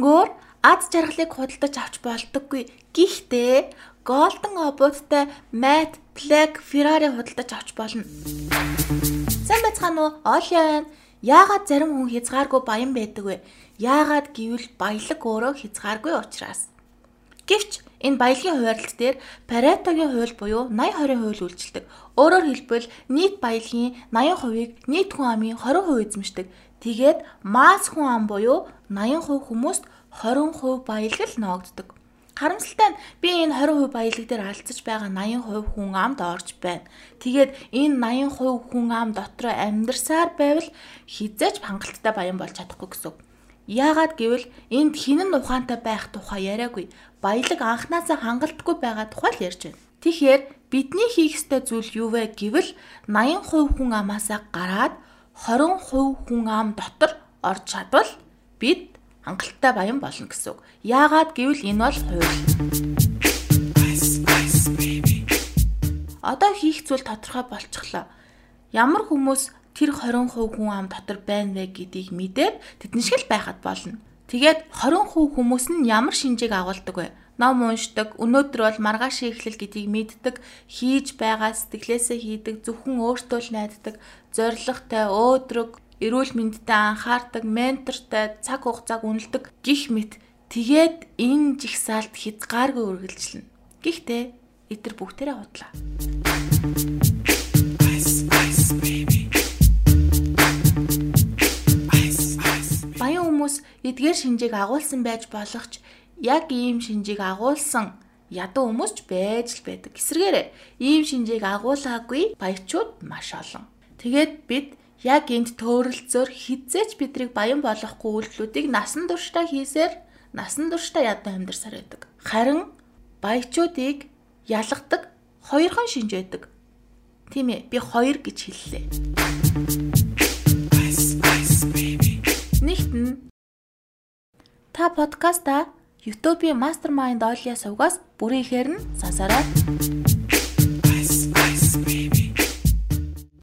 Мөнгөөр аз жаргалыг худалдаж авч болдоггүй. Гэхдээ Golden Obot-тай Matte Black Ferrari худалдаж авч болно. Сайн байцгаана уу? Оли байна. Яагаад зарим хүн хязгааргүй баян байдаг вэ? Яагаад гэвэл баялаг өөрөө хязгааргүй учраас. Гэвч энэ баялагын хуваарлт дээр Паретогийн хууль буюу 80-20 хууль үйлчилдэг. Өөрөөр хэлбэл нийт баялагын 80%-ийг нийт хүн амын 20% эзэмшдэг. Тэгээд масс хүн ам буюу 80% хүмүүст 20% баялаг л ноогддог. Харамсалтай нь би энэ 20% баялаг дээр алдсаж байгаа 80% хүн амд орж байна. Тэгээд энэ 80% хүн ам дотроо амьдрсаар байвал хизээч хангалттай баян болж чадахгүй гэсэн. Яагаад гэвэл энд хинэн ухаантай байх тухай яриагүй. Баялаг анханасаа хангалтгүй байгаа тухай л ярьж байна. Тэгэхээр бидний хийх ёстой зүйл юу вэ гэвэл 80% хүн амаасаа гараад 20% хүн ам дотор орж чадвал бид хангалттай баян болно гэсэн үг. Яагаад гэвэл энэ бол хууль. Одоо хийх зүйл тодорхой болчихлоо. Ямар хүмүүс тэр 20% хүн ам дотор байна вэ гэдгийг мэдээд тэдэн шиг л байхад болно. Тэгээд 20% хүмүүс нь ямар шинжийг агуулдаг вэ? Ном уншдаг, өнөөдөр бол маргааш эхлэл гэдгийг мэддэг, хийж байгаа сэтгэлээсээ хийдэг, зөвхөн өөртөө л найддаг, зоригтой, өөдрөг, эрүүл мэндэд анхаардаг, ментортой, цаг хугацааг үнэлдэг гих мэт. Тэгээд энэ жигсаалт хязгааргүй үргэлжлэнэ. Гэхдээ эдгээр бүгдээрээ худлаа. Хүмүүс эдгээр шинжийг агуулсан байж болох ч яг ийм шинжийг агуулсан ядуу хүмүүс ч байж л байдаг. Эсвэргээрээ ийм шинжийг агуулаагүй баячууд маш олон. Тэгээд бид яг энд төөрөлцөөр хизээч бидрийг баян болгохгүй үйлдэлүүдийг насан туршдаа хийсээр насан туршдаа ядуу амьдарсаар байдаг. Харин баячуудыг ялгадаг хоёрхан шинж байдаг. Тийм ээ, би хоёр гэж хэллээ. Та подкаста YouTube-ийн Mastermind Olia сувгаас бүрийн ихээр нь сонсорой.